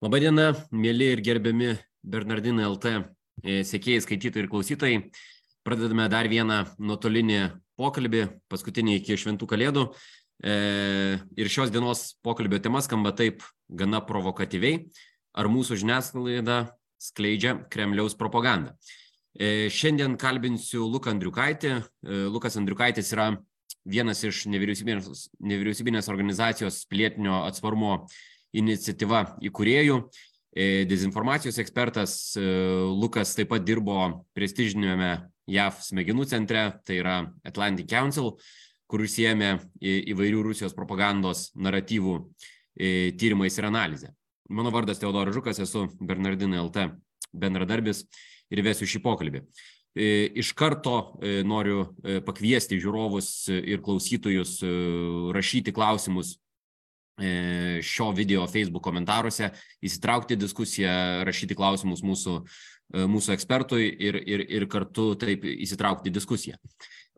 Labadiena, mėly ir gerbiami Bernardinai LT e, sėkėjai, skaitytojai ir klausytojai. Pradedame dar vieną nuotolinį pokalbį, paskutinį iki šventų kalėdų. E, ir šios dienos pokalbio tema skamba taip gana provokatyviai. Ar mūsų žiniasklaida skleidžia Kremliaus propagandą? E, šiandien kalbinsiu Luką Andriukaitį. Lukas Andriukaitis yra vienas iš nevyriausybinės, nevyriausybinės organizacijos pilietinio atsparumo iniciatyva įkūrėjų. E, dezinformacijos ekspertas e, Lukas taip pat dirbo prestižiniame JAV smegenų centre, tai yra Atlantic Council, kur užsiemė įvairių Rusijos propagandos naratyvų e, tyrimais ir analizė. Mano vardas Teodoras Žukas, esu Bernardino LT bendradarbis ir vesiu šį pokalbį. Iš karto noriu pakviesti žiūrovus ir klausytojus rašyti klausimus šio video Facebook komentaruose, įsitraukti diskusiją, rašyti klausimus mūsų, e, mūsų ekspertui ir, ir, ir kartu taip įsitraukti diskusiją.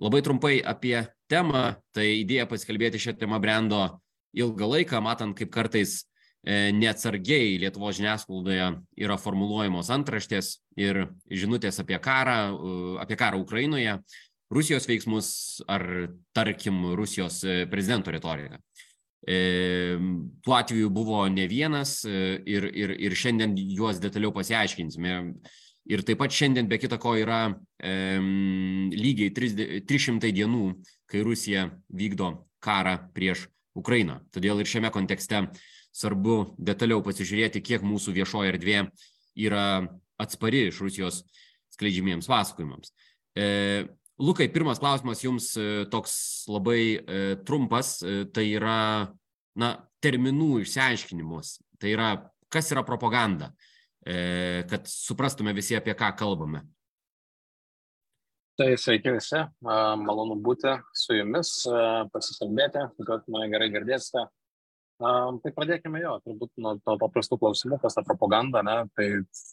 Labai trumpai apie temą, tai idėja pasikalbėti šią temą brendo ilgą laiką, matant, kaip kartais e, neatsargiai Lietuvos žiniasklaidoje yra formuluojamos antraštės ir žinutės apie karą, apie karą Ukrainoje, Rusijos veiksmus ar, tarkim, Rusijos prezidento retoriką. Tų atvejų buvo ne vienas e, ir, ir, ir šiandien juos detaliau pasiaiškinsime. Ir taip pat šiandien be kita ko yra e, lygiai 300 dienų, kai Rusija vykdo karą prieš Ukrainą. Todėl ir šiame kontekste svarbu detaliau pasižiūrėti, kiek mūsų viešoje erdvė yra atspari iš Rusijos skleidžiamiems pasakojimams. E, Lukai, pirmas klausimas jums e, toks labai e, trumpas, e, tai yra na, terminų išsiaiškinimus. Tai yra, kas yra propaganda, kad suprastume visi, apie ką kalbame. Tai sveiki visi, malonu būti su jumis, pasikalbėti, kad mane gerai girdėsite. Tai pradėkime jo, turbūt nuo, nuo paprastų klausimų, kas ta propaganda, ne? tai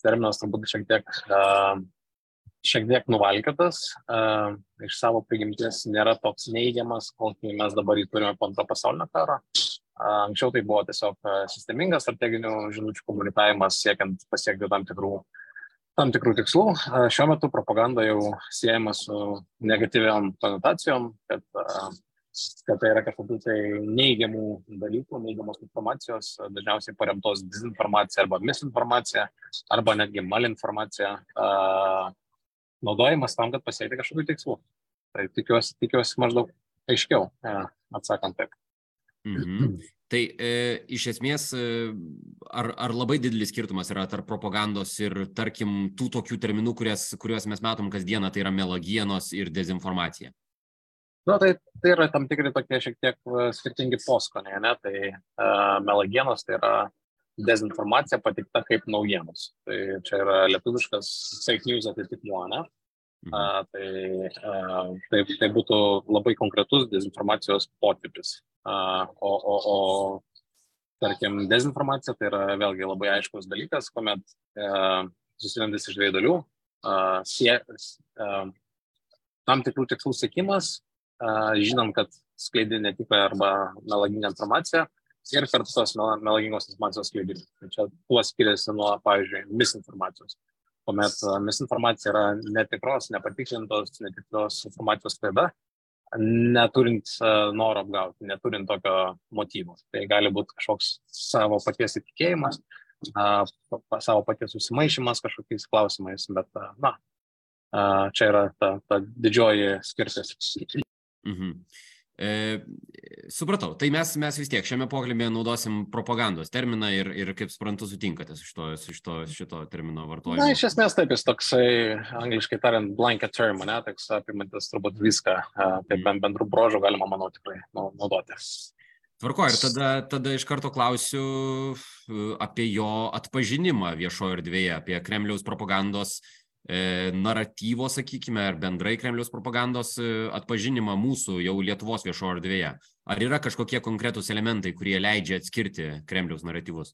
terminas turbūt šiek tiek šiek tiek nuvalkiotas, uh, iš savo prigimties nėra toks neigiamas, kokį mes dabar jį turime po antro pasaulinio karo. Uh, anksčiau tai buvo tiesiog sistemingas strateginių žinučių komunikavimas siekiant pasiekti tam tikrų, tam tikrų tikslų. Uh, šiuo metu propaganda jau siejama su negatyviam konotacijom, kad, kad tai yra kažkokių tai neigiamų dalykų, neigiamos informacijos, dažniausiai paremtos dezinformacija arba misinformacija, arba netgi malinformacija. Naudojimas tam, kad pasiekti kažkokių tikslų. Tai tikiuosi, tikiuosi maždaug aiškiau, e, atsakant taip. Mhm. Tai e, iš esmės, e, ar, ar labai didelis skirtumas yra tarp propagandos ir, tarkim, tų tokių terminų, kurias, kuriuos mes matom kasdieną, tai yra melagienos ir dezinformacija? Na, tai, tai yra tam tikri tokie šiek tiek skirtingi poskoniai, ne? Tai uh, melagienos tai yra dezinformacija pateikta kaip naujienos. Tai čia yra lietuviškas fake news atitikmuo, ne? Mhm. A, tai, a, tai, tai būtų labai konkretus dezinformacijos potipis. A, o, o, o, tarkim, dezinformacija tai yra vėlgi labai aiškus dalykas, kuomet susidedantis iš dviejų dalių. A, sie, tam tikrų tikslų sėkimas, a, žinom, kad skleidė netikrą arba melaginę informaciją, ir kartu tos melagingos informacijos skleidimą. Tai čia tuo skiriasi nuo, pavyzdžiui, misinformacijos. Kuomet misinformacija yra netikros, nepatikrintos, netikros informacijos klaida, neturint noro apgauti, neturint tokio motyvo. Tai gali būti kažkoks savo paties įtikėjimas, savo paties susimaišymas kažkokiais klausimais, bet, na, čia yra ta, ta didžioji skirtis. Mhm. E, supratau, tai mes, mes vis tiek šiame pokalbėje naudosim propagandos terminą ir, ir kaip suprantu, sutinkate su šito, su šito, šito termino vartojimu. Na, iš esmės taip, jis toksai, angliškai tariant, blanket term, ne, toks apimantis turbūt viską, taip mm. bendrų brožų galima, manau, tikrai naudoti. Tvarko, ir tada, tada iš karto klausiu apie jo atpažinimą viešojo erdvėje, apie Kremliaus propagandos E, naratyvo, sakykime, ar bendrai Kremliaus propagandos e, atpažinimą mūsų jau Lietuvos viešo erdvėje? Ar yra kažkokie konkretūs elementai, kurie leidžia atskirti Kremliaus naratyvus?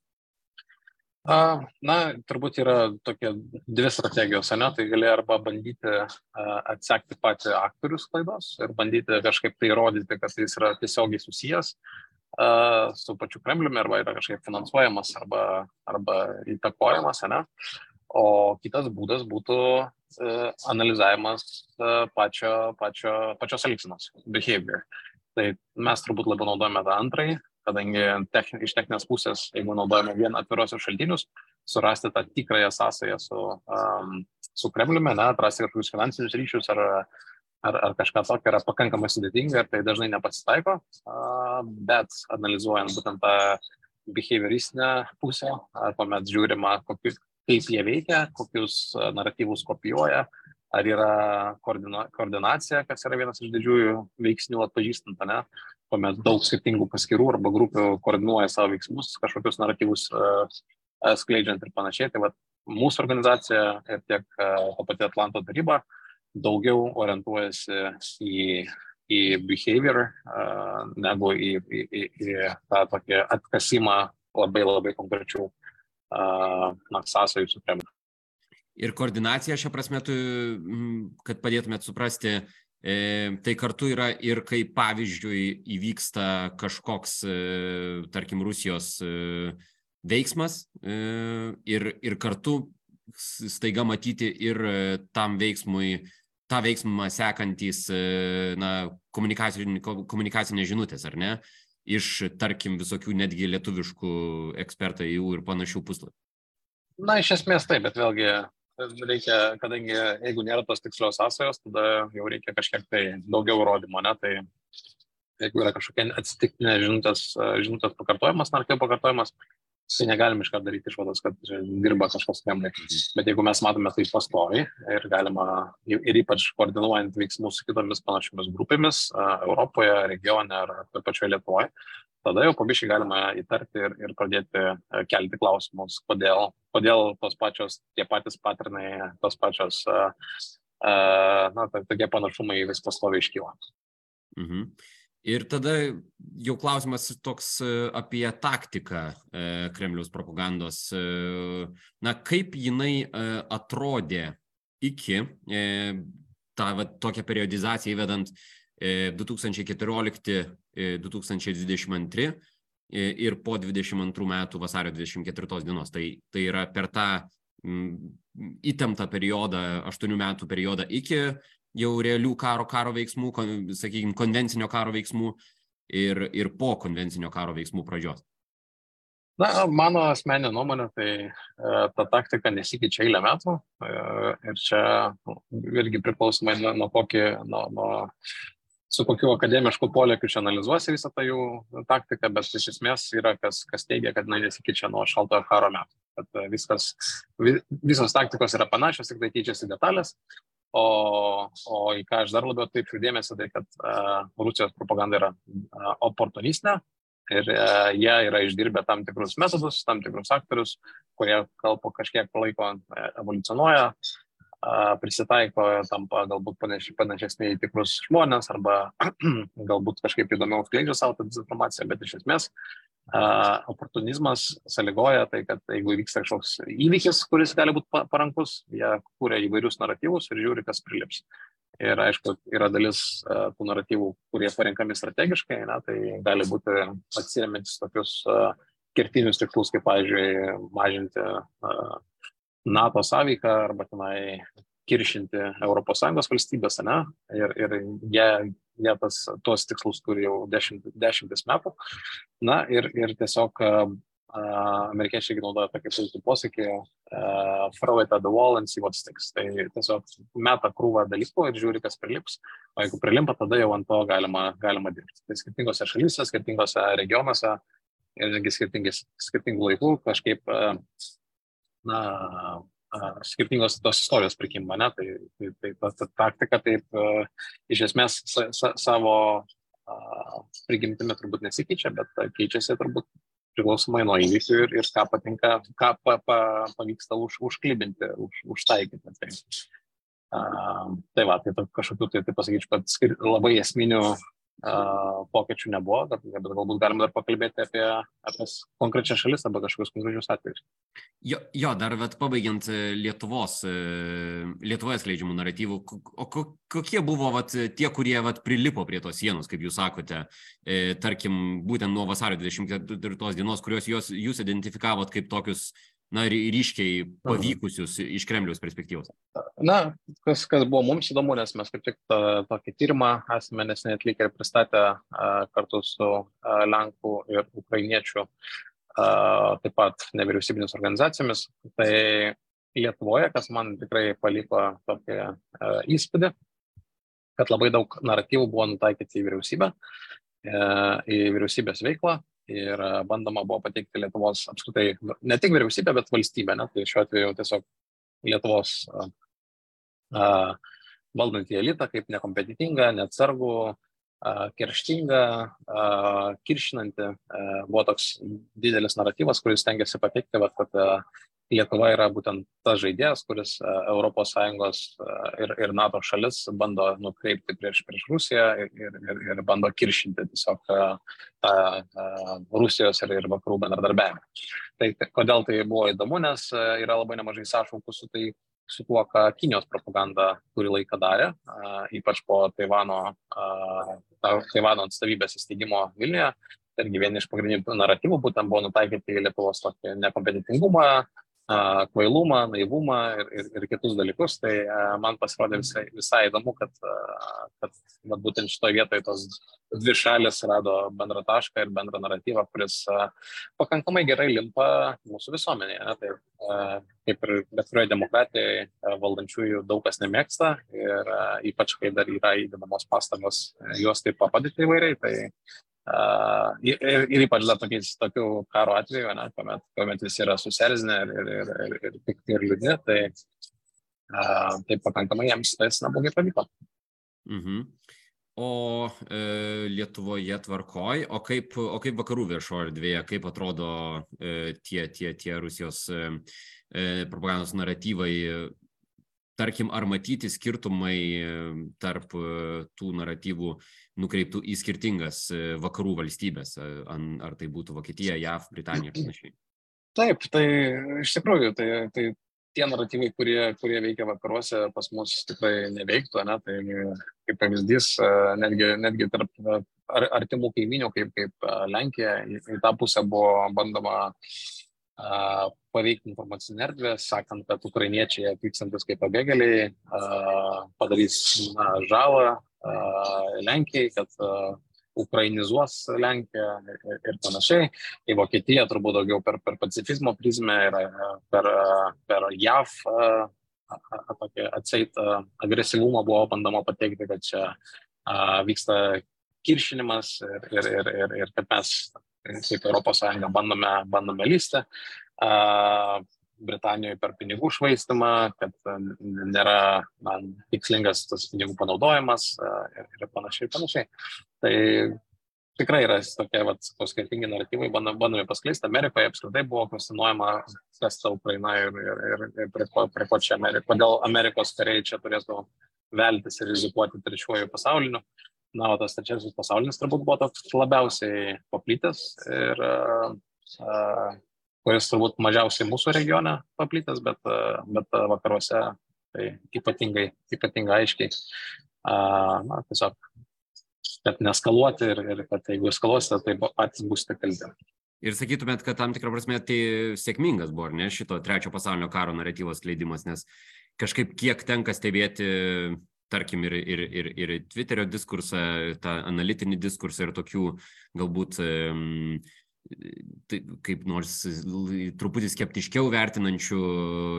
Na, turbūt yra tokie dvi strategijos, ne? Tai gali arba bandyti atsekti patį aktorius klaidos ir bandyti kažkaip tai įrodyti, kad jis yra tiesiogiai susijęs, su pačiu Kremliumi arba yra kažkaip finansuojamas arba, arba įtakojamas, ne? O kitas būdas būtų analizavimas pačio, pačio, pačios elgsenos, behavior. Tai mes turbūt labiau naudojame tą antrąjį, kadangi techni, iš techninės pusės, jeigu naudojame vien atvirosius šaltinius, surasti tą tikrąją sąsąją su, um, su Kremliumi, ne, atrasti kažkokius finansinius ryšius ar, ar, ar kažką tokio yra pakankamai sudėtinga ir tai dažnai nepasitaiko, uh, bet analizuojant būtent tą behavioristinę pusę, kuomet žiūrima, kokiu, kaip jie veikia, kokius naratyvus kopijuoja, ar yra koordina, koordinacija, kas yra vienas iš didžiųjų veiksnių atpažįstant, ne, kuomet daug skirtingų paskirų arba grupių koordinuoja savo veiksmus, kažkokius naratyvus uh, skleidžiant ir panašiai. Tai va, mūsų organizacija ir tiek ta pati Atlanto taryba daugiau orientuojasi į, į behavior negu į, į, į, į tą tokį atkasimą labai labai konkrečių uh, sąsajų su Kremliu. Ir koordinacija šią prasme, kad padėtumėt suprasti, E, tai kartu yra ir kai pavyzdžiui įvyksta kažkoks, e, tarkim, Rusijos e, veiksmas ir, ir kartu staiga matyti ir tam veiksmui, tą veiksmą sekantys na, komunikacinės žinutės, ar ne, iš, tarkim, visokių netgi lietuviškų ekspertai jų ir panašių puslapių. Na, iš esmės taip, bet vėlgi reikia, kadangi jeigu nėra tos tikslios sąsajos, tada jau reikia kažkiek tai daugiau įrodymų, ne? Tai jeigu yra kažkokia atsitiktinė žinutės, žinutės pakartojimas, naratyvų pakartojimas, tai negalim iš karto daryti išvados, kad dirba kažkas Kremliai. Bet jeigu mes matome tai pastoviai ir galima, ir ypač koordinuojant veiksmus su kitomis panašiomis grupėmis Europoje, regione ar pačioje Lietuvoje, tada jau pabiškai galima įtarti ir, ir pradėti kelti klausimus, kodėl, kodėl tos pačios, tie patys patrinai, tos pačios, na, tokie panašumai vis pastoviai iškyla. Mhm. Ir tada jau klausimas toks apie taktiką Kremliaus propagandos. Na, kaip jinai atrodė iki tą va, tokią periodizaciją įvedant 2014-2022 ir po 22 metų vasario 24 dienos. Tai, tai yra per tą įtemptą periodą, 8 metų periodą iki jau realių karo, karo veiksmų, sakykime, konvencinio karo veiksmų ir, ir po konvencinio karo veiksmų pradžios. Na, mano asmeninė nuomonė, tai e, ta taktika nesikeičia eilę metų e, ir čia irgi priklausomai nuo, nuo, kokį, nuo, nuo su kokiu akademišku polėkiu čia analizuosi visą tą jų taktiką, bet iš esmės yra kas, kas teigia, kad jinai nesikeičia nuo šaltojo karo metų. Kad e, viskas, visos taktikos yra panašios, tik tai keičiasi detalės. O, o į ką aš dar labiau taip dėmesį, tai kad uh, Rusijos propaganda yra uh, oportunistinė ir uh, jie yra išdirbę tam tikrus metodus, tam tikrus aktorius, kurie kalpo kažkiek laiko evoliucionuoja, uh, prisitaiko, tampa galbūt panašesni į tikrus žmonės arba galbūt kažkaip įdomiau skleidžia savo tą dezinformaciją, bet iš esmės uh, oportunizmas sąlygoja tai, kad jeigu įvyksta kažkoks įvykis, kuris gali būti parankus, jie kūrė įvairius naratyvus ir žiūri, kas prilips. Ir aišku, yra dalis uh, tų naratyvų, kurie parenkami strategiškai, ne, tai gali būti atsiriamintis tokius uh, kertinius tikslus, kaip, pavyzdžiui, mažinti NATO sąveiką arba tenai kiršinti ES valstybės, ne? Ir, ir jie, jie tas, tuos tikslus turi jau dešimt, dešimtis metų. Na ir, ir tiesiog uh, amerikiečiai naudoja tokį puikų posakį uh, throw it at the wall and see what sticks. Tai tiesiog meta krūvą dalykų ir žiūri, kas prilips. O jeigu prilimpa, tada jau ant to galima, galima dirbti. Tai skirtingose šalyse, skirtingose regionuose ir skirtingų laikų kažkaip uh, na, skirtingos tos istorijos prikimba, ne? Tai, tai, tai ta, ta taktika taip iš esmės sa, sa, savo prigimtimi turbūt nesikeičia, bet keičiasi turbūt priklausomai nuo įvykių ir, ir ką patinka, ką pa, pa, pavyksta už, užklibinti, už, užtaikyti. Tai, uh, tai va, tai kažkokiu, tai, tai pasakyčiau, kad skir, labai esminių pokyčių nebuvo, bet, bet galbūt galim dar pakalbėti apie, apie konkrečias šalis arba kažkokius konkrečius atvejus. Jo, jo dar vat, pabaigiant e, Lietuvos, e, Lietuvoje skleidžiamų naratyvų, o kokie buvo vat, tie, kurie vat, prilipo prie tos sienos, kaip jūs sakote, e, tarkim, būtent nuo vasario 24 dienos, kuriuos jūs, jūs identifikavot kaip tokius na, ryškiai pavykusius iš Kremliaus perspektyvos? Na, kas, kas buvo mums įdomu, nes mes kaip tik tą, tokį tyrimą esame neseniai atlikę ir pristatę kartu su Lenkų ir Ukrainiečių taip pat nevyriausybinės organizacijomis. Tai Lietuvoje, kas man tikrai paliko tokį įspūdį, kad labai daug naratyvų buvo nutaikyti į vyriausybę, e, į vyriausybės veiklą, ir e, bandoma buvo pateikti Lietuvos apskritai ne tik vyriausybę, bet valstybę, ne? tai šiuo atveju tiesiog Lietuvos uh, uh, valdantį elitą kaip nekompetitingą, neatsargų, kerštingą, kiršinantį. Uh, buvo toks didelis naratyvas, kuris tengiasi pateikti, vat, kad Lietuva yra būtent tas žaidėjas, kuris ES ir, ir NATO šalis bando nukreipti prieš, prieš Rusiją ir, ir, ir bando kiršinti tiesiog tą Rusijos ir, ir vakarų bendradarbiavimą. Tai kodėl tai buvo įdomu, nes yra labai nemažai sąšaukų su tai su tuo, ką Kinijos propaganda kurį laiką darė, ypač po Taivano, Taivano atstovybės įsteigimo Vilniuje. Irgi vieni iš pagrindinių naratyvų būtent buvo nutaikyti į Lietuvos tokį nekompetitingumą, kvailumą, naivumą ir, ir, ir kitus dalykus. Tai man pasirodė visai, visai įdomu, kad, kad vat, būtent šitoje vietoje tos dvi šalis rado bendrą tašką ir bendrą naratyvą, kuris pakankamai gerai limpa mūsų visuomenėje. Tai kaip ir bet kurioje demokratijoje valdančiųjų daug kas nemėgsta ir ypač kai dar yra įdedamos pastangos juos taip papadyti įvairiai. Tai Uh, ir, ir ypač dar tokiais tokių karo atveju, ne, kuomet, kuomet visi yra susierzinę ir, ir, ir, ir, ir pikti ir liūdni, tai, uh, tai pakankamai jiems tas neblogai pavyko. Mhm. O e, Lietuvoje tvarkoj, o kaip, o kaip vakarų viešoje erdvėje, kaip atrodo e, tie, tie, tie Rusijos e, propagandos naratyvai, tarkim, ar matyti skirtumai tarp tų naratyvų nukreiptų į skirtingas e, vakarų valstybės, e, ar tai būtų Vokietija, JAV, Britanija ir panašiai. Taip, tai iš tikrųjų, tai, tai tie naratyvai, kurie, kurie veikia vakaruose, pas mus tikrai neveiktų, ne? tai kaip pavyzdys, e, netgi, netgi tarp ar, artimų kaiminių, kaip, kaip Lenkija, į, į tą pusę buvo bandoma a, paveikti informacinę erdvę, sakant, kad ukrainiečiai atvykstantis kaip pabėgėliai a, padarys na, žalą Lenkijai, kad ukrainizuos Lenkiją ir, panašiai. Į Vokietiją turbūt daugiau per, per pacifizmo prizmę ir per, per JAV atseit agresyvumą buvo bandoma pateikti, kad čia vyksta kiršinimas ir, ir, ir, ir, ir kad mes kaip Europos Sąjunga bandome, bandome lysti. Britanijoje per pinigų švaistimą, kad e, nėra na, tikslingas tas pinigų panaudojimas e, ir, ir panašiai, panašiai. Tai tikrai yra tokie, vat, skirtingi naratyvai, bandomi paskleisti. Amerikoje apskritai buvo kvestionuojama, kas ta Ukraina ir, ir, ir, ir prie, ko, prie ko čia Amerika, kodėl Amerikos kariai čia turėtų veltis ir rizikuoti trečiuoju pasauliniu. Na, o tas trečiasis pasaulinis turbūt buvo toks labiausiai paplitęs ir uh, kuris turbūt mažiausiai mūsų regione paplitęs, bet, bet vakaruose tai ypatingai, ypatingai aiškiai, na, tiesiog, kad neskaluoti ir, ir kad jeigu eskaluosite, tai patys būsite kalti. Ir sakytumėt, kad tam tikrą prasme tai sėkmingas buvo, ne, šito trečio pasaulinio karo naratyvos kleidimas, nes kažkaip kiek tenka stebėti, tarkim, ir, ir, ir, ir Twitterio diskursą, tą analitinį diskursą ir tokių galbūt um, kaip nors truputį skeptiškiau vertinančių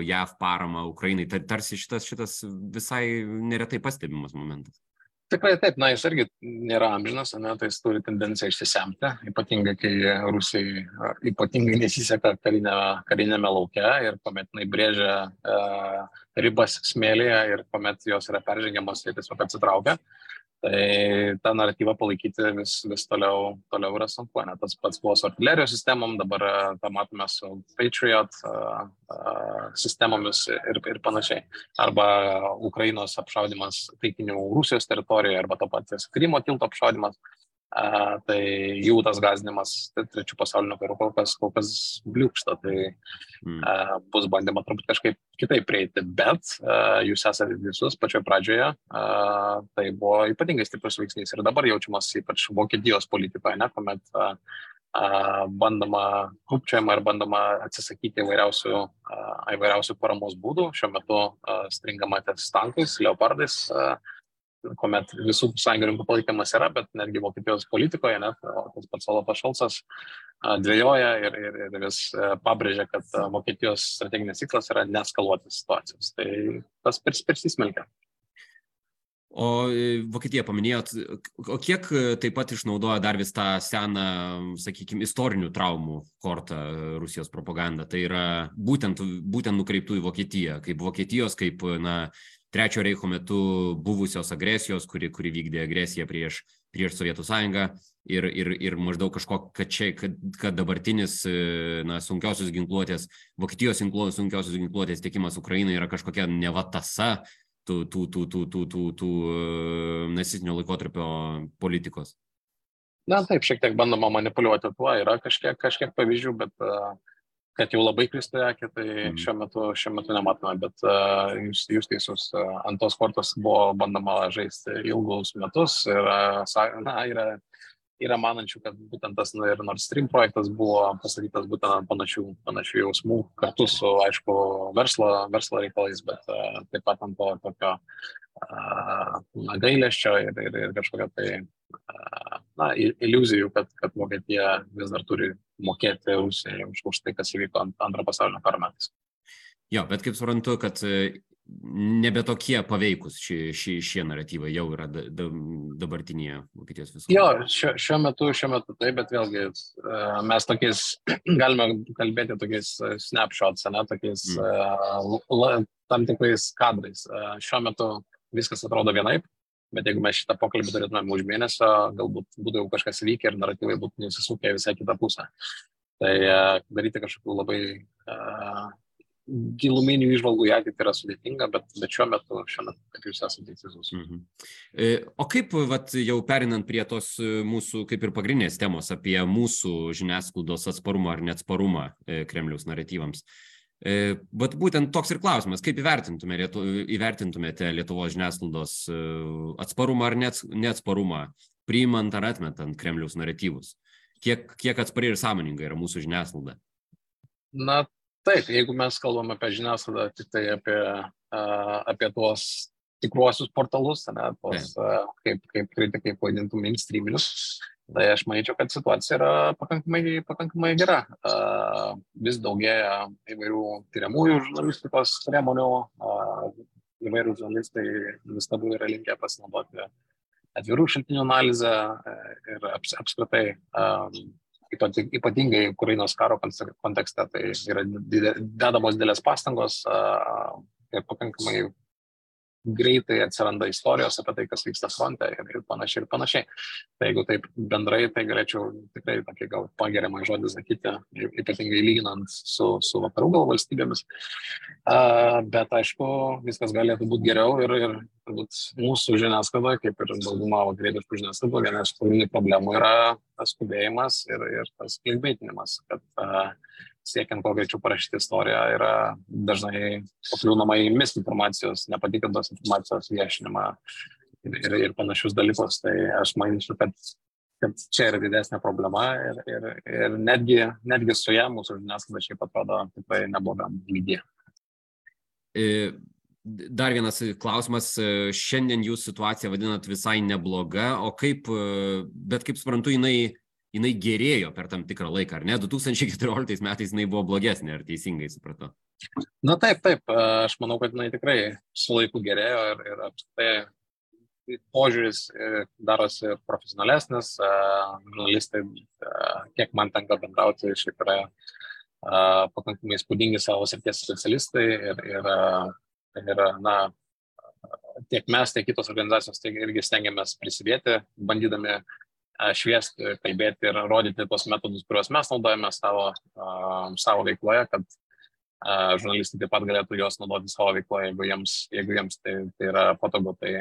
JAV paramą Ukrainai. Tarsi šitas, šitas visai neretai pastebimas momentas. Tikrai taip, na jis irgi nėra amžinas, ne, tai jis turi tendenciją išsisemti, ypatingai kai Rusijai ypatingai nesiseka karinėme, karinėme lauke ir kuomet jinai brėžia e, ribas smėlėje ir kuomet jos yra peržengiamas, tai tiesiog atsitraukia. Tai tą naratyvą palaikyti vis, vis toliau, toliau yra sunku. Ne? Tas pats buvo su artilerijos sistemom, dabar tą matome su Patriot uh, uh, sistemomis ir, ir panašiai. Arba Ukrainos apšaudimas taikinių Rusijos teritorijoje, arba to paties Krymo tilto apšaudimas. A, tai jų tas gazinimas trečių pasaulio karų kol kas, kol kas bliūkšta, tai mm. a, bus bandoma turbūt kažkaip kitaip prieiti, bet a, jūs esate visus pačioje pradžioje, a, tai buvo ypatingai stiprus veiksnys ir dabar jaučiamas ypač Vokietijos politikoje, ne, kuomet a, a, bandoma kupčiama ir bandoma atsisakyti įvairiausių, a, įvairiausių paramos būdų, šiuo metu a, stringama ties tankais, leopardais. A, kuomet visų sąjungininkų palaikymas yra, bet netgi Vokietijos politikoje, net tas pats Olafas Šolcas dvėjoja ir, ir, ir vis e, pabrėžia, kad Vokietijos strateginis tikslas yra neskaluoti situacijos. Tai tas persismelkia. O e, Vokietija paminėjot, o kiek e, taip pat išnaudoja dar vis tą seną, sakykime, istorinių traumų kortą Rusijos propaganda. Tai yra būtent, būtent nukreiptų į Vokietiją, kaip Vokietijos, kaip, na, trečio reicho metu buvusios agresijos, kuri, kuri vykdė agresiją prieš, prieš Sovietų sąjungą ir, ir, ir maždaug kažko, kad čia, kad, kad dabartinis na, sunkiosios ginkluotės, Vokietijos sunkiosios ginkluotės tiekimas Ukrainai yra kažkokia nevatasa tų, tų, tų, tų, tų, tų, tų nasitinio laikotarpio politikos. Na taip, šiek tiek bandoma manipuliuoti tuo, yra kažkiek, kažkiek pavyzdžių, bet uh, kad jau labai kristų akį, tai mm. šiuo metu, šiuo metu nematome, bet uh, jūs, jūs teisus, uh, ant tos kortos buvo bandoma žaisti ilgus metus ir, uh, na, yra, yra manančių, kad būtent tas na, ir Nord Stream projektas buvo pasakytas būtent ant panašių, panašių jausmų, kartu su, aišku, verslo, verslo reikalais, bet uh, taip pat ant to tokio uh, gailėščio ir, ir, ir kažkokio tai na, iliuzijų, kad, kad Vokietija vis dar turi mokėti Rusijai už, už tai, kas įvyko ant antro pasaulinio karo metais. Jo, bet kaip suprantu, kad e, nebe tokie paveikus šie, šie, šie naratyvai jau yra da, da, dabartinėje Vokietijos visuomenėje. Jo, šiuo, šiuo metu, šiuo metu taip, bet vėlgi e, mes tokiais, galime kalbėti tokiais e, snapshots, ne, tokiais mm. tam tikrais kadrais. Šiuo metu viskas atrodo vienaip, bet jeigu mes šitą pokalbį turėtumėm už mėnesio, galbūt būtų jau kažkas vykę ir naratyvai būtų nusisukę visai kitą pusę. Tai uh, daryti kažkokių labai uh, giluminių išvalgų į ateitį yra sudėtinga, bet, bet šiuo metu, šiuo metu, kaip jūs esate teisus. Mhm. E, o kaip, vat, jau perinant prie tos e, mūsų, kaip ir pagrindinės temos apie mūsų žiniasklaidos atsparumą ar neatsparumą Kremliaus naratyvams, Bet būtent toks ir klausimas, kaip įvertintume, Lietu, įvertintumėte Lietuvos žiniasklaidos e, atsparumą ar neatsparumą, priimant ar atmetant Kremliaus naratyvus? Kiek, kiek atspari ir sąmoninga yra mūsų žiniasklaida? Na taip, jeigu mes kalbame apie žiniasklaidą, tik tai apie, apie tuos tikruosius portalus, ne, tos, kaip, kaip kritikai pavadintų mainstreaminius, Tai aš manyčiau, kad situacija yra pakankamai, pakankamai gera. Vis daugėja įvairių tyriamųjų žurnalistikos priemonių, įvairių žurnalistai vis labiau yra linkę pasinaudoti atvirų šaltinių analizę e, ir apskritai ypatingai Ukrainos karo kontekste, tai yra dedamos didelės pastangos ir pakankamai greitai atsiranda istorijos apie tai, kas vyksta fronte ir, ir panašiai ir panašiai. Tai jeigu taip bendrai, tai galėčiau tikrai tokį gal pageriamą žodį sakyti, ypatingai lyginant su, su vakarų gal valstybėmis. Uh, bet aišku, viskas galėtų būti geriau ir, ir turbūt mūsų žiniasklaida, kaip ir dauguma vakarietiškų žiniasklaidų, viena iš pagrindinių problemų yra tas skubėjimas ir, ir tas klikbeitinimas, kad uh, siekiant kuo greičiau parašyti istoriją, yra dažnai pakliūnama į misinformacijos, nepatikintos informacijos viešinimą ir, ir, ir panašius dalykus. Tai aš manyčiau, kad, kad čia yra didesnė problema ir, ir, ir netgi, netgi su ją mūsų žiniasklaida šiaip atrodo tikrai neblogam lygyje. Dar vienas klausimas. Šiandien jūs situaciją vadinat visai nebloga, o kaip, bet kaip suprantu, jinai jinai gerėjo per tam tikrą laiką, ar ne? 2014 metais jinai buvo blogesnė, ar teisingai supratau? Na taip, taip, aš manau, kad jinai tikrai su laiku gerėjo ir, ir apskritai požiūris darosi profesionalesnis, žurnalistai, kiek man tenka bendrauti, šiaip yra pakankamai spūdingi savo srities specialistai ir, ir, ir na, tiek mes, tiek kitos organizacijos tiek irgi stengiamės prisidėti, bandydami šviesti, kalbėti ir rodyti tos metodus, kuriuos mes naudojame savo, savo veikloje, kad žurnalistai taip pat galėtų juos naudoti savo veikloje, jeigu jiems, jeigu jiems tai, tai yra patogu. Tai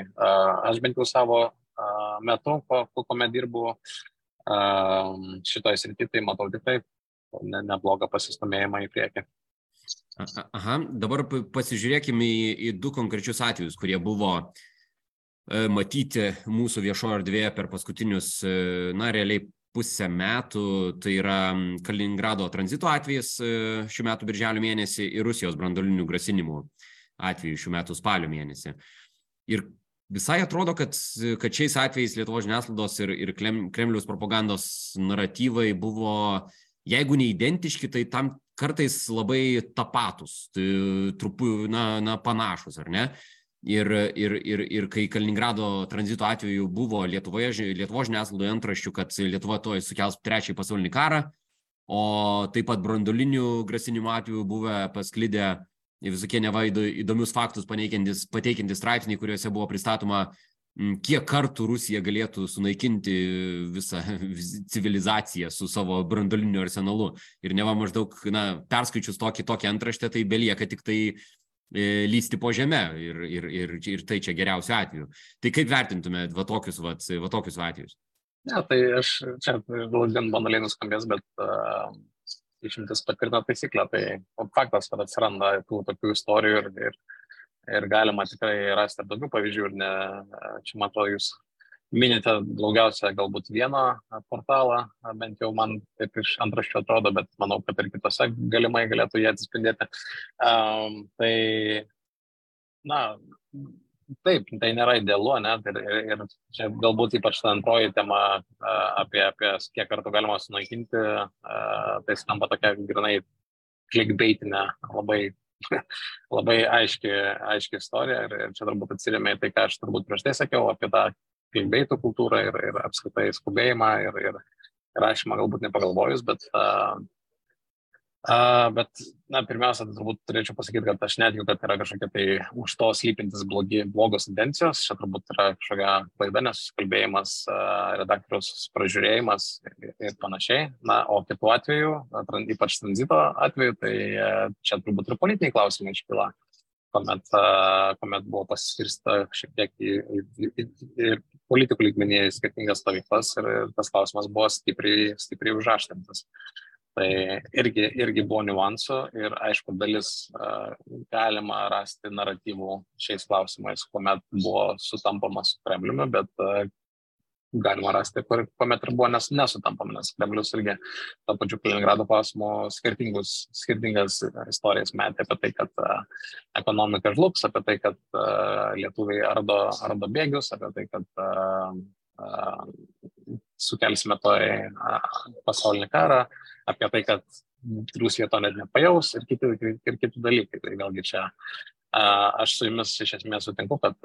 aš bent jau savo metu, kuomet dirbu šitoje srityje, tai matau tikrai ne, neblogą pasistumėjimą į priekį. Aha, dabar pasižiūrėkime į, į du konkrečius atvejus, kurie buvo e, matyti mūsų viešoje erdvėje per paskutinius, e, na, realiai pusę metų, tai yra Kaliningrado tranzito atvejis e, šių metų birželio mėnesį ir Rusijos brandolinių grasinimų atveju šių metų spalio mėnesį. Ir visai atrodo, kad, kad šiais atvejais Lietuvos žiniasklaidos ir, ir Kremliaus propagandos naratyvai buvo, jeigu ne identiški, tai tam kartais labai tapatus, tai trupu, na, na, panašus, ar ne? Ir, ir, ir, ir kai Kaliningrado tranzito atveju buvo Lietuvoje, Lietuvos žiniasklaidoje antraščių, kad Lietuva toj sukels trečiąjį pasaulinį karą, o taip pat brandolinių grasinimų atveju buvę pasklidę visokie neva įdomius faktus pateikiantys straipsniai, kuriuose buvo pristatoma, kiek kartų Rusija galėtų sunaikinti visą civilizaciją su savo brandoliniu arsenalu. Ir neva maždaug, na, perskaičius tokį, tokį antraštę, tai belieka tik tai lysti po žemę ir, ir, ir, ir tai čia geriausiu atveju. Tai kaip vertintumėt va tokius, va, va tokius atvejus? Ne, tai aš čia gal gan banaliai nuskambės, bet uh, išimtis patvirtina taisyklę. Tai faktas, kad atsiranda tų tokių istorijų ir, ir, ir galima tikrai rasti ir daugiau pavyzdžių. Ir ne, čia, man atrodo, jūs minite daugiausia galbūt vieną portalą, bent jau man taip iš antraščių atrodo, bet manau, kad ir kitose galimai galėtų jie atsispindėti. Um, tai, na, taip, tai nėra idealu, ne? Ir, ir, ir čia galbūt ypač ta antroji tema apie, apie kiek kartų galima sunaikinti, tai skamba tokia grinai clickbaitinė, labai labai aiški, aiški istorija ir, ir čia turbūt atsiriamė į tai, ką aš turbūt prieš tai sakiau apie tą klimbeitų kultūrą ir, ir apskritai skubėjimą ir, ir rašymą galbūt nepagalvojus, bet, uh, uh, bet na, pirmiausia, tai turbūt turėčiau pasakyti, kad aš netikiu, kad yra kažkokia tai už to slypintis blogi, blogos tendencijos, čia turbūt yra kažkokia klaida, nesusikalbėjimas, uh, redaktorius pražiūrėjimas ir, ir panašiai. Na, o kitu atveju, ypač tranzito atveju, tai čia turbūt ir politiniai klausimai iškyla kuomet, kuomet buvo pasiskirsta šiek tiek į, į, į, į politikų lygmenyje į skirtingas stovyklas ir tas klausimas buvo stipriai, stipriai užaštrintas. Tai irgi, irgi buvo niuansų ir aišku, dalis uh, galima rasti naratyvų šiais klausimais, kuomet buvo sutampamas su Kremliumi, bet uh, galima rasti, kur, kuomet ir buvo nes, nesutampama, nes Kremlius irgi to pačiu Kaliningrado klausimu skirtingas istorijas metė apie tai, kad uh, ekonomika žlugs, apie tai, kad uh, lietuviai ardo, ardo bėgius, apie tai, kad uh, uh, sukelsime toj uh, pasaulinį karą, apie tai, kad Rusija to net nepajaus ir kiti, ir kiti dalykai. Tai vėlgi čia Aš su jumis iš esmės sutinku, kad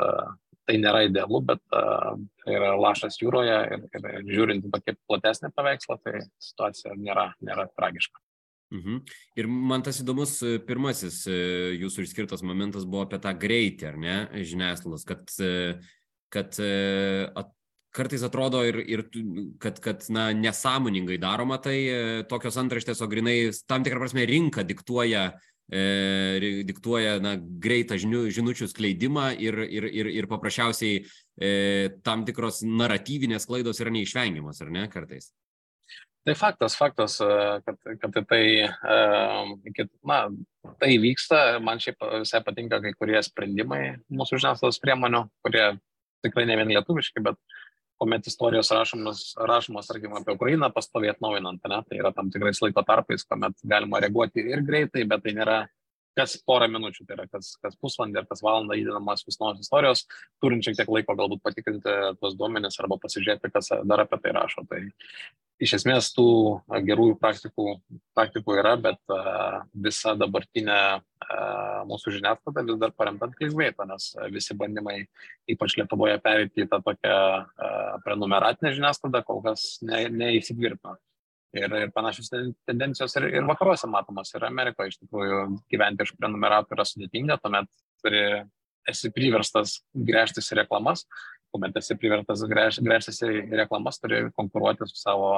tai nėra idealu, bet tai yra lašas jūroje ir, ir žiūrint į tokį platesnį paveikslą, tai situacija nėra, nėra tragiška. Mhm. Ir man tas įdomus pirmasis jūsų išskirtas momentas buvo apie tą greitį, ar ne, žiniasklaidos, kad, kad at, kartais atrodo ir, ir kad, kad na, nesąmoningai daroma tai tokios antraštės, o grinai tam tikrą prasme rinka diktuoja uh, e, diktuoja na, greitą žinių, žinučių skleidimą ir, ir, ir, ir paprasčiausiai e, tam tikros naratyvinės klaidos yra neišvengiamos, ar ne, kartais? Tai faktas, faktas, e, kad, kad tai, e, na, tai vyksta, man šiaip visai patinka kai kurie sprendimai mūsų žiniasklaidos priemonių, kurie tikrai ne vien lietuviški, bet kuomet istorijos rašomos, rašomos, tarkim, apie Ukrainą pastoviai atnaujinant, ne? tai yra tam tikrais laiko tarpais, kuomet galima reaguoti ir greitai, bet tai nėra kas porą minučių, tai yra kas, kas pusvalandį ar kas valandą įdedamas vis naujos istorijos, turint šiek tiek laiko galbūt patikrinti tuos duomenis arba pasižiūrėti, kas dar apie tai rašo. Tai iš esmės tų gerųjų praktikų, praktikų yra, bet visa dabartinė mūsų žiniasklaida vis dar paremta ant clickbaito, nes visi bandymai, ypač Lietuvoje, perėti į tą tokią prenumeratinę žiniasklaidą kol kas ne, neįsitvirtino. Ir, ir panašios tendencijos ir, ir vakaruose matomos, ir Amerikoje iš tikrųjų gyventi iš prenumeratų yra sudėtinga, tuomet turi esi priverstas grėžtis į reklamas, kuomet esi priverstas grėžtis į reklamas, turi konkuruoti su savo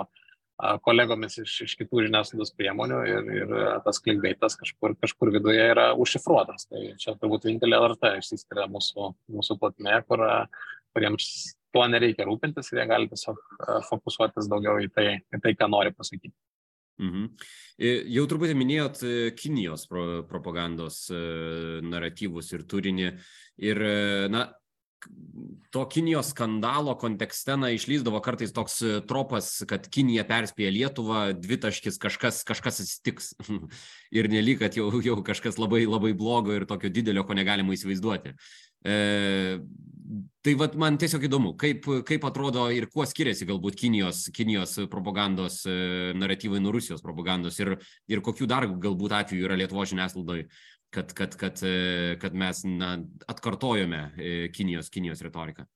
kolegomis iš, iš kitų žiniasklaidos priemonių ir, ir tas klinkbaitas kažkur, kažkur viduje yra užšifruotas. Tai čia turbūt vienintelė LRT išsiskiria mūsų, mūsų platmėje, kur, kuriems tuo nereikia rūpintis ir jie gali tiesiog fokusuotis daugiau į tai, į tai ką nori pasakyti. Mhm. Jau truputį minėjot e, Kinijos pro, propagandos e, naratyvus ir turinį. Ir, e, na, to Kinijos skandalo kontekste, na, išlyzdavo kartais toks tropas, kad Kinija perspėja Lietuvą, dvitaškis kažkas, kažkas atsitiks. ir nelik, kad jau, jau kažkas labai, labai blogo ir tokio didelio, ko negalima įsivaizduoti. E, tai vat, man tiesiog įdomu, kaip, kaip atrodo ir kuo skiriasi galbūt Kinijos, Kinijos propagandos e, naratyvai nuo Rusijos propagandos ir, ir kokių dar galbūt atvejų yra Lietuvo žiniasklaidoje, kad, kad, kad, e, kad mes na, atkartojome e, Kinijos, Kinijos retoriką.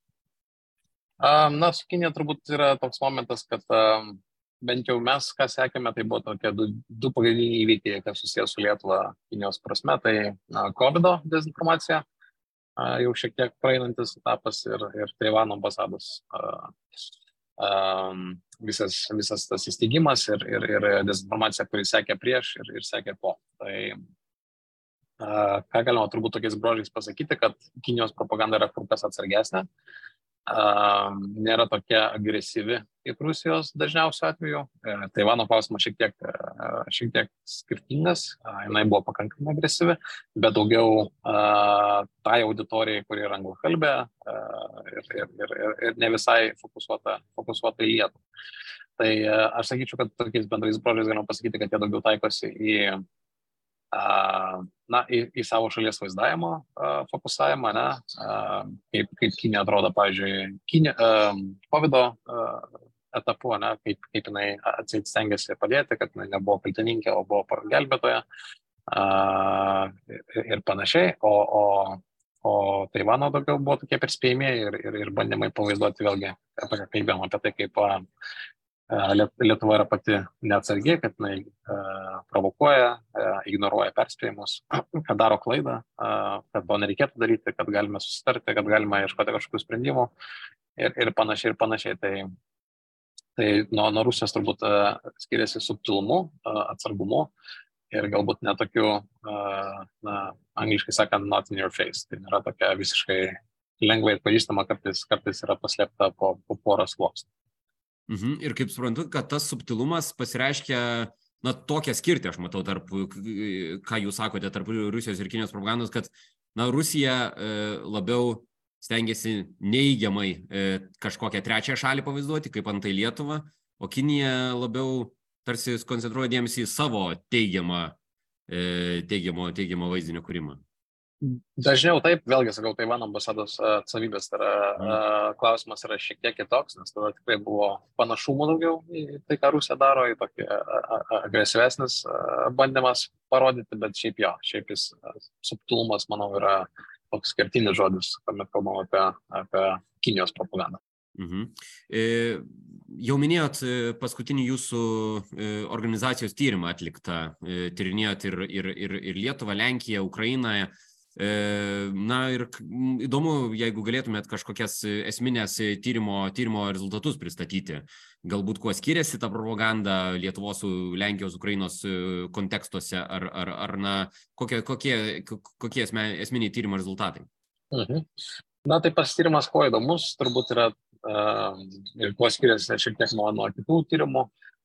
Na, su Kinija turbūt yra toks momentas, kad bent jau mes, ką sekėme, tai buvo tokie du, du pagrindiniai įvykiai, kas susijęs su Lietuva Kinijos prasme, tai na, COVID dezinformacija jau šiek tiek praeinantis etapas ir, ir Taivano ambasados visas, visas tas įsteigimas ir, ir, ir dezinformacija, kuri sekė prieš ir, ir sekė po. Tai ką galima turbūt tokiais brožiais pasakyti, kad Kinijos propaganda yra kur kas atsargesnė, nėra tokia agresyvi kaip Rusijos dažniausiu atveju. E, Taivano klausimas šiek tiek, e, šiek tiek skirtingas, jinai buvo pakankamai agresyvi, bet daugiau tai auditorijai, kuri yra anglakalbė ir, ir, ir, ir, ne visai fokusuota, fokusuota į Lietuvą. Tai aš sakyčiau, kad tokiais bendrais brožiais galima pasakyti, kad jie daugiau taikosi į na, į, į savo šalies vaizdavimo fokusavimą, ne, kaip, kaip Kinė atrodo, pavyzdžiui, Kinė, COVID etapu, ne, kaip, kaip jinai atseit stengiasi padėti, kad jinai nebuvo kaltininkė, o buvo gelbėtoja ir panašiai. O, o, o Taivano daugiau buvo tokie perspėjimai ir, ir, ir bandymai pavaizduoti vėlgi, apie ką kalbėjom, apie tai, kaip Lietuva yra pati neatsargiai, kad jinai provokuoja, ignoruoja perspėjimus, kad daro klaidą, kad to nereikėtų daryti, kad galime susitarti, kad galime ieškoti kažkokių sprendimų ir, ir panašiai, ir panašiai. Tai, tai nuo, nuo Rusijos turbūt skiriasi subtilumu, atsargumu ir galbūt netokiu, na, angliškai sakant, not in your face. Tai nėra tokia visiškai lengvai atpažįstama, kartais, kartais yra paslėpta po, po porą sluoksnių. Mhm. Ir kaip suprantu, kad tas subtilumas pasireiškia, na, tokią skirtį, aš matau, tarp, ką jūs sakote, tarp Rusijos ir Kinijos propagandos, kad, na, Rusija e, labiau stengiasi neįgiamai e, kažkokią trečią šalį pavaizduoti, kaip antai Lietuva, o Kinija labiau tarsi koncentruoja dėmesį į savo teigiamą, e, teigiamo, teigiamo vaizdinio kūrimą. Dažniau taip, vėlgi sakau, Taivano ambasados atsavybės, tai yra mm. klausimas yra šiek tiek kitoks, nes tada tikrai buvo panašumų daugiau į tai, ką Rusija daro, į tokį agresyvesnis bandymas parodyti, bet šiaip jo, šiaip jis subtilumas, manau, yra toks skirtinis žodis, kuomet kalbam apie, apie Kinijos propagandą. Mhm. E, jau minėjot e, paskutinį jūsų e, organizacijos tyrimą atliktą, e, tyrinėjot ir, ir, ir, ir Lietuvą, Lenkiją, Ukrainą. E, na ir įdomu, jeigu galėtumėt kažkokias esminės tyrimo, tyrimo rezultatus pristatyti. Galbūt kuo skiriasi ta propaganda Lietuvos Lenkijos, Ukrainos e, kontekstuose, ar, ar, ar na, kokie, kokie, kokie esminiai tyrimo rezultatai? Mhm. Na, tai pasityrimas kuo įdomus, turbūt yra uh, ir kuo skiriasi šiek tiek nuo, nuo kitų tyrimų,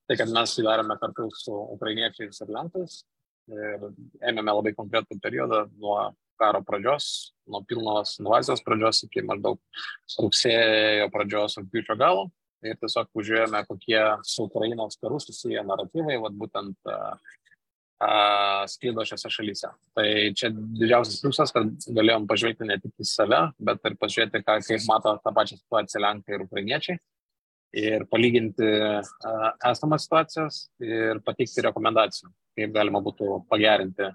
tai kad mes jį darėme kartu su ukrainiečiais ir lenkais ir ėmėme labai konkretų periodą nuo karo pradžios, nuo pilnos invazijos pradžios iki maždaug rugsėjo pradžios, rūpiučio galo. Ir tiesiog užžiūrėjome, kokie su Ukrainos karu susiję naratyvai, vat būtent uh, sklydo šiose šalyse. Tai čia didžiausias pliusas, kad galėjom pažvelgti ne tik į save, bet ir pažiūrėti, ką, kaip mato tą pačią situaciją Lenkai ir Ukrainiečiai. Ir palyginti esamas situacijas ir pateikti rekomendacijų, kaip galima būtų pagerinti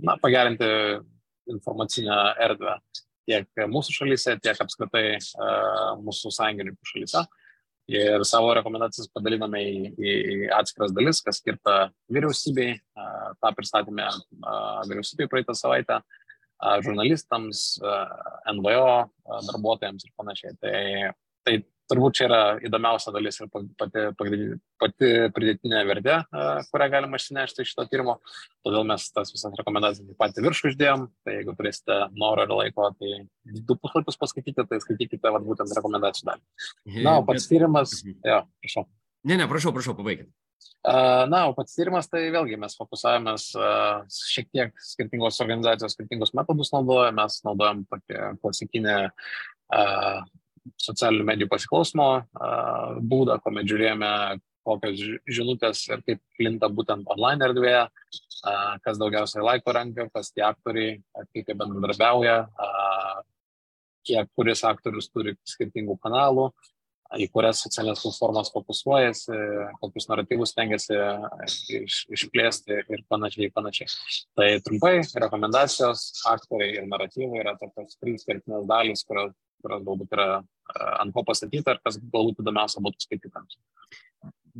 na, pagerinti informacinę erdvę tiek mūsų šalyse, tiek apskritai mūsų sąjungininkų šalyse. Ir savo rekomendacijas padaliname į, į atskiras dalis, kas skirta vyriausybei. Ta pristatėme vyriausybei praeitą savaitę. žurnalistams, NVO darbuotojams ir panašiai. Tai, tai turbūt čia yra įdomiausia dalis ir pati, pati pridėtinė vertė, kurią galima išsinešti iš šito tyrimo. Todėl mes tas visas rekomendacijas taip pat viršų uždėjom. Tai jeigu turėsite norą ir laiko, tai du puslapius paskaitykite, tai skaitykite vat, būtent rekomendacijų dalį. Na, o pats tyrimas, mhm. jo, prašau. Ne, ne, prašau, prašau, pabaigit. Na, o pats tyrimas, tai vėlgi mes fokusavomės šiek tiek skirtingos organizacijos, skirtingus metodus naudoja, mes naudojam tokį klasikinį socialinių medijų pasiklausimo būdą, kuomet žiūrėjome, kokios žinutės ir kaip plinta būtent online erdvėje, kas daugiausiai laiko renka, kas tie aktoriai, kaip jie bendradarbiauja, kiek kuris aktorius turi skirtingų kanalų, į kurias socialinės platformas fokusuojasi, kokius naratyvus tengiasi iš, išplėsti ir panašiai, panašiai. Tai trumpai, rekomendacijos, aktoriai ir naratyvai yra tokios trys kertinės dalys, kurios, kurios galbūt yra ant ko pastatyta ir kas galbūt įdomiausia būtų skaitytams.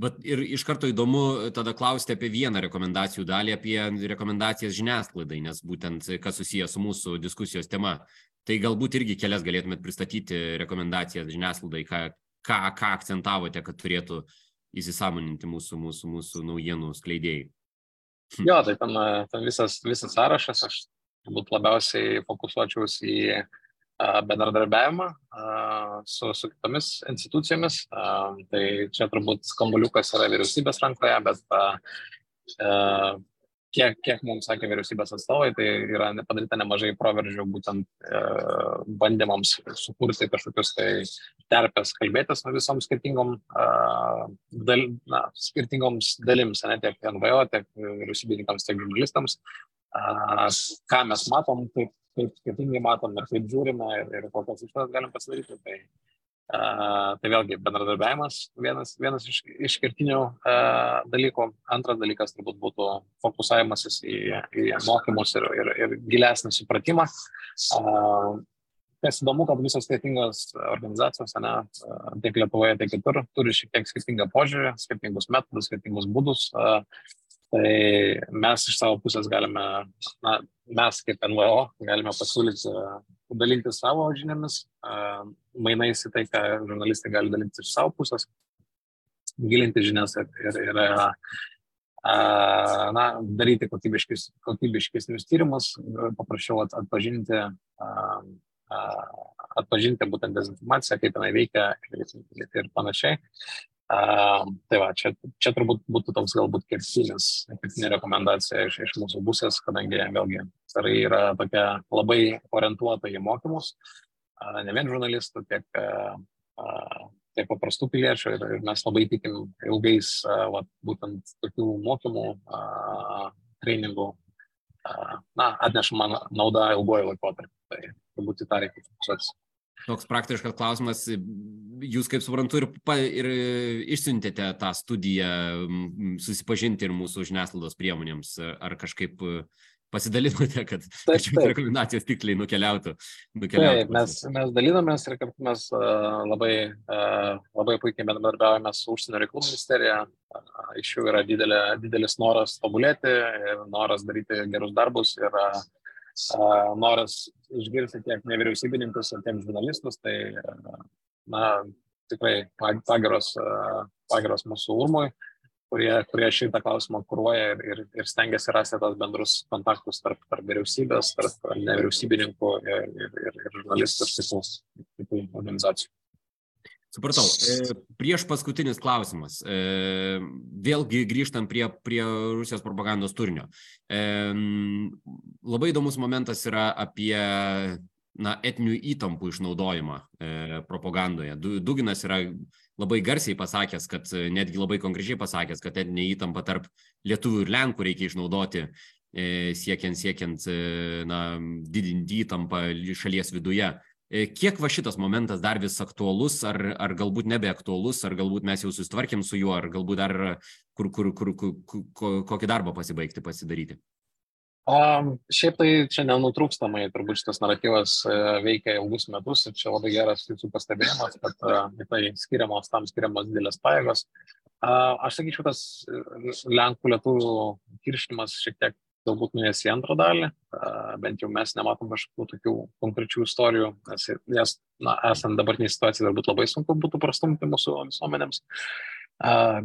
Bet ir iš karto įdomu tada klausti apie vieną rekomendacijų dalį, apie rekomendacijas žiniasklaidai, nes būtent kas susijęs su mūsų diskusijos tema. Tai galbūt irgi kelias galėtumėt pristatyti rekomendacijas žiniasklaidai, ką, ką, ką akcentavote, kad turėtų įsisamoninti mūsų, mūsų, mūsų naujienų skleidėjai? Hm. Jo, tai ten, ten visas, visas sąrašas, aš turbūt labiausiai fokusuočiausi į bendradarbiavimą su, su kitomis institucijomis. Tai čia turbūt skambaliukas yra vyriausybės rankoje, bet kiek, kiek mums sakė vyriausybės atstovai, tai yra padaryta nemažai proveržių būtent e, bandymams sukurti kažkokius tai terpės kalbėtis su visom skirtingom, dal, na, skirtingoms dalims, ne tiek NVO, tiek vyriausybininkams, tiek žurnalistams. Ką mes matom, kaip, kaip skirtingai matom ir kaip žiūrime ir, ir kokias išvadas galim pasidaryti. Tai, Tai vėlgi bendradarbiavimas vienas, vienas iš, iš kertinių uh, dalykų. Antras dalykas turbūt būtų fokusavimasis į, į mokymus ir, ir, ir gilesnį supratimą. Kas įdomu, kad visos skirtingos organizacijos, ne, tiek Lietuvoje, tiek kitur, turi šiek tiek skirtingą požiūrį, skirtingus metodus, skirtingus būdus. Tai mes iš savo pusės galime, na, mes kaip NVO galime pasiūlyti dalinti savo žiniomis, mainais į tai, ką žurnalistai gali dalinti iš savo pusės, gilinti žinias ir, ir, ir na, daryti kokybiškis, kokybiškesnius tyrimus, paprašiau atpažinti, atpažinti būtent dezinformaciją, kaip jinai veikia ir, ir panašiai. Uh, tai va, čia, čia turbūt būtų toks galbūt kertinis, kertinė rekomendacija iš, iš mūsų pusės, kadangi vėlgi tai yra tokia labai orientuota į mokymus, uh, ne vien žurnalistų, tiek, uh, tiek paprastų piliečių ir, ir mes labai tikim ilgais va, būtent tokių mokymų, treningų, na, atneša man naudą ilgojo laikotarpį. Tai turbūt į tą reikia fokusuotis toks praktiškas klausimas. Jūs, kaip suprantu, ir, pa, ir išsiuntėte tą studiją susipažinti ir mūsų žiniasklaidos priemonėms, ar kažkaip pasidalinote, kad šios rekomendacijos tiksliai nukeliautų. nukeliautų taip, mes, mes dalinamės ir kartu mes uh, labai, labai puikiai bendradarbiavame su užsienio reikalų ministerija. Iš jų yra didelė, didelis noras tobulėti noras daryti gerus darbus. Ir, uh, noras išgirsti tiek nevyriausybininkus, tiek žurnalistus, tai na, tikrai pagiros, pagiros mūsų urmui, kurie, kurie šitą klausimą kūruoja ir, ir, ir stengiasi rasti tos bendrus kontaktus tarp, tarp vyriausybės, tarp nevyriausybininkų ir, ir, ir, ir žurnalistų ir kitų, organizacijų. Supratau. E, prieš paskutinis klausimas. E, vėlgi grįžtant prie, prie Rusijos propagandos turinio. E, labai įdomus momentas yra apie na, etinių įtampų išnaudojimą propagandoje. Duginas yra labai garsiai pasakęs, kad netgi labai konkrečiai pasakęs, kad etinė įtampa tarp lietuvių ir lenkų reikia išnaudoti siekiant, siekiant na, didinti įtampą šalies viduje. E, kiek va šitas momentas dar vis aktuolus, ar, ar galbūt nebeaktuolus, ar galbūt mes jau susitvarkėm su juo, ar galbūt dar kur, kur, kur, kur, kur, kokį darbą pasibaigti, pasidaryti? Um, šiaip tai čia nenutrūkstamai turbūt šitas naratyvas uh, veikia ilgus metus ir čia labai geras jūsų pastebėjimas, kad uh, tai skiriamos, tam skiriamos didelės pajėgos. Uh, aš sakyčiau, tas Lenkų lietuvių kiršinimas šiek tiek galbūt nuės į antrą dalį, bent jau mes nematom kažkokių tokių konkrečių istorijų, nes, nes na, esant dabartiniai situacijai, galbūt labai sunku būtų prastumti mūsų visuomenėms.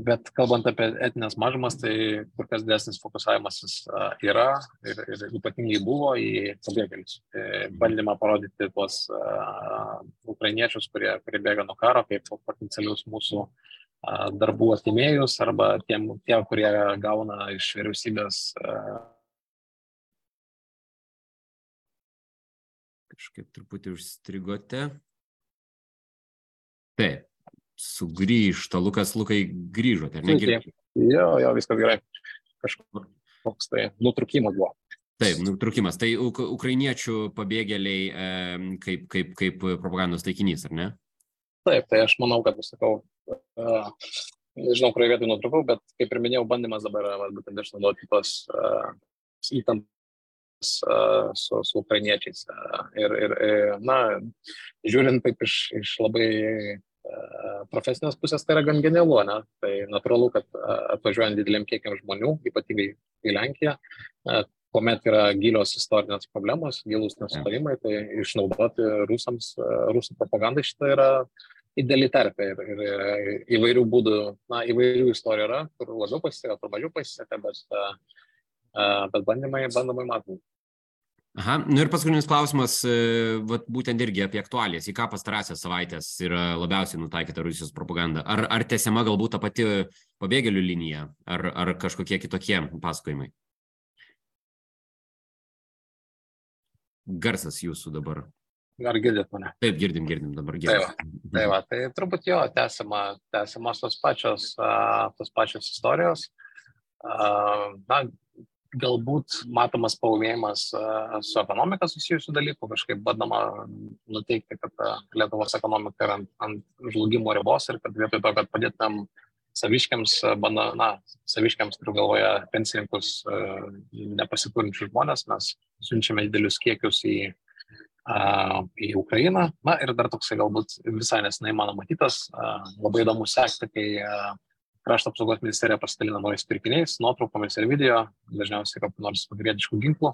Bet kalbant apie etinės mažumas, tai kur kas didesnis fokusavimasis yra ir, ir ypatingai buvo į pabėgėlius. Tai bandymą parodyti tuos uh, ukrainiečius, kurie, kurie bėga nuo karo, kaip potencialius mūsų uh, darbų atimėjus arba tiem, tie, kurie gauna iš vyriausybės. Uh, Kažkaip truputį užstrigote. Taip sugrįžta. Lukas, Lukai, grįžote, ar ne? Jo, jo, viskas gerai. Kažkoks tai nutrukimas buvo. Taip, nutrukimas. Tai uk ukrainiečių pabėgėliai e, kaip, kaip, kaip propagandos taikinys, ar ne? Taip, tai aš manau, kad, sakau, uh, nežinau, kurioje vietoje nutrukau, bet kaip ir minėjau, bandymas dabar yra būtent išnaudoti tos uh, įtampas uh, su, su ukrainiečiais. Uh, ir, ir, na, žiūrint taip iš, iš labai profesinės pusės tai yra gan genialu, ne? Tai natūralu, kad atvažiuojant dideliam kiekiam žmonių, ypatingai į Lenkiją, kuomet yra gilios istorinės problemos, gilus nesutarimai, tai išnaudoti rusams, rusų propagandai šitą yra ideali terpė ir, ir, ir įvairių būdų, na, įvairių istorijų yra, kur labiau pasiseka, kur mažiau pasiseka, bet, bet bandymai, bandymai matomi. Aha, nu ir paskutinis klausimas, e, vat, būtent irgi apie aktualijas, į ką pastarąsias savaitės yra labiausiai nutaikyta Rusijos propaganda. Ar, ar tęsiama galbūt ta pati pabėgėlių linija, ar, ar kažkokie kitokie pasakojimai? Garsas jūsų dabar. Ar girdit mane? Taip, girdim, girdim dabar. Girdim. Tai, va, tai, va, tai turbūt jo, tęsiama, tęsiamas tos pačios, tos pačios istorijos. Na, galbūt matomas paumėjimas su ekonomika susijusių dalykų, kažkaip bandoma nuteikti, kad Lietuvos ekonomika yra ant, ant žlugimo ribos ir kad vietoj to, kad padėtumėm saviškiams, banda, na, saviškiams turiu galvoje pensininkus, nepasiturinčius žmonės, mes siunčiame didelius kiekius į, į Ukrainą. Na ir dar toksai galbūt visai nesinai mano matytas, labai įdomu sekti, kai krašto apsaugos ministerija pasidalina naujais pirkiniais, nuotraukomis ir video, dažniausiai kokiu nors pagriediškų ginklų.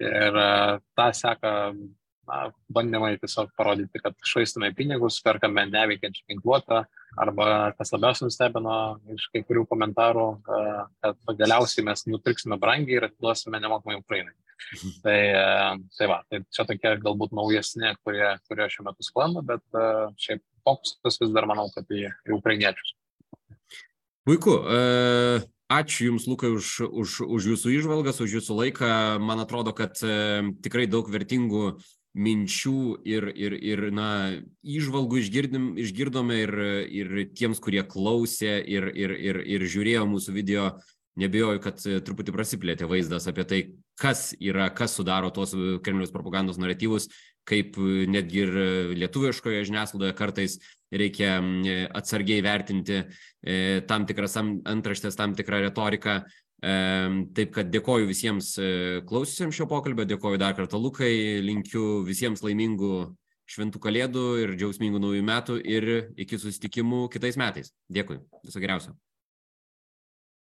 Ir uh, tą seka na, bandymai tiesiog parodyti, kad švaistame pinigus, perkame neveikiančią ginkluotę, arba kas labiausiai nustebino iš kai kurių komentarų, uh, kad galiausiai mes nupirksime brangiai ir atiduosime nemokamai Ukrainai. Tai, uh, tai va, tai čia tokie galbūt naujesni, kurie, kurie šiuo metu sklando, bet šiaip fokusas vis dar manau, kad į, į ukrainiečius. Puiku. E, ačiū Jums, Lukai, už, už, už Jūsų išvalgas, už Jūsų laiką. Man atrodo, kad e, tikrai daug vertingų minčių ir, ir, ir na, išvalgų išgirdim, išgirdome ir, ir tiems, kurie klausė ir, ir, ir, ir žiūrėjo mūsų video, nebejoju, kad truputį prasiplėtė vaizdas apie tai, kas yra, kas sudaro tuos Kremliaus propagandos naratyvus, kaip netgi ir lietuviškoje žiniasklaidoje kartais reikia atsargiai vertinti e, tam tikras antraštės, tam tikrą retoriką. E, taip kad dėkoju visiems e, klausysiams šio pokalbio, dėkoju dar kartą Lukai, linkiu visiems laimingų šventų kalėdų ir džiausmingų naujų metų ir iki susitikimų kitais metais. Dėkui, viso geriausio.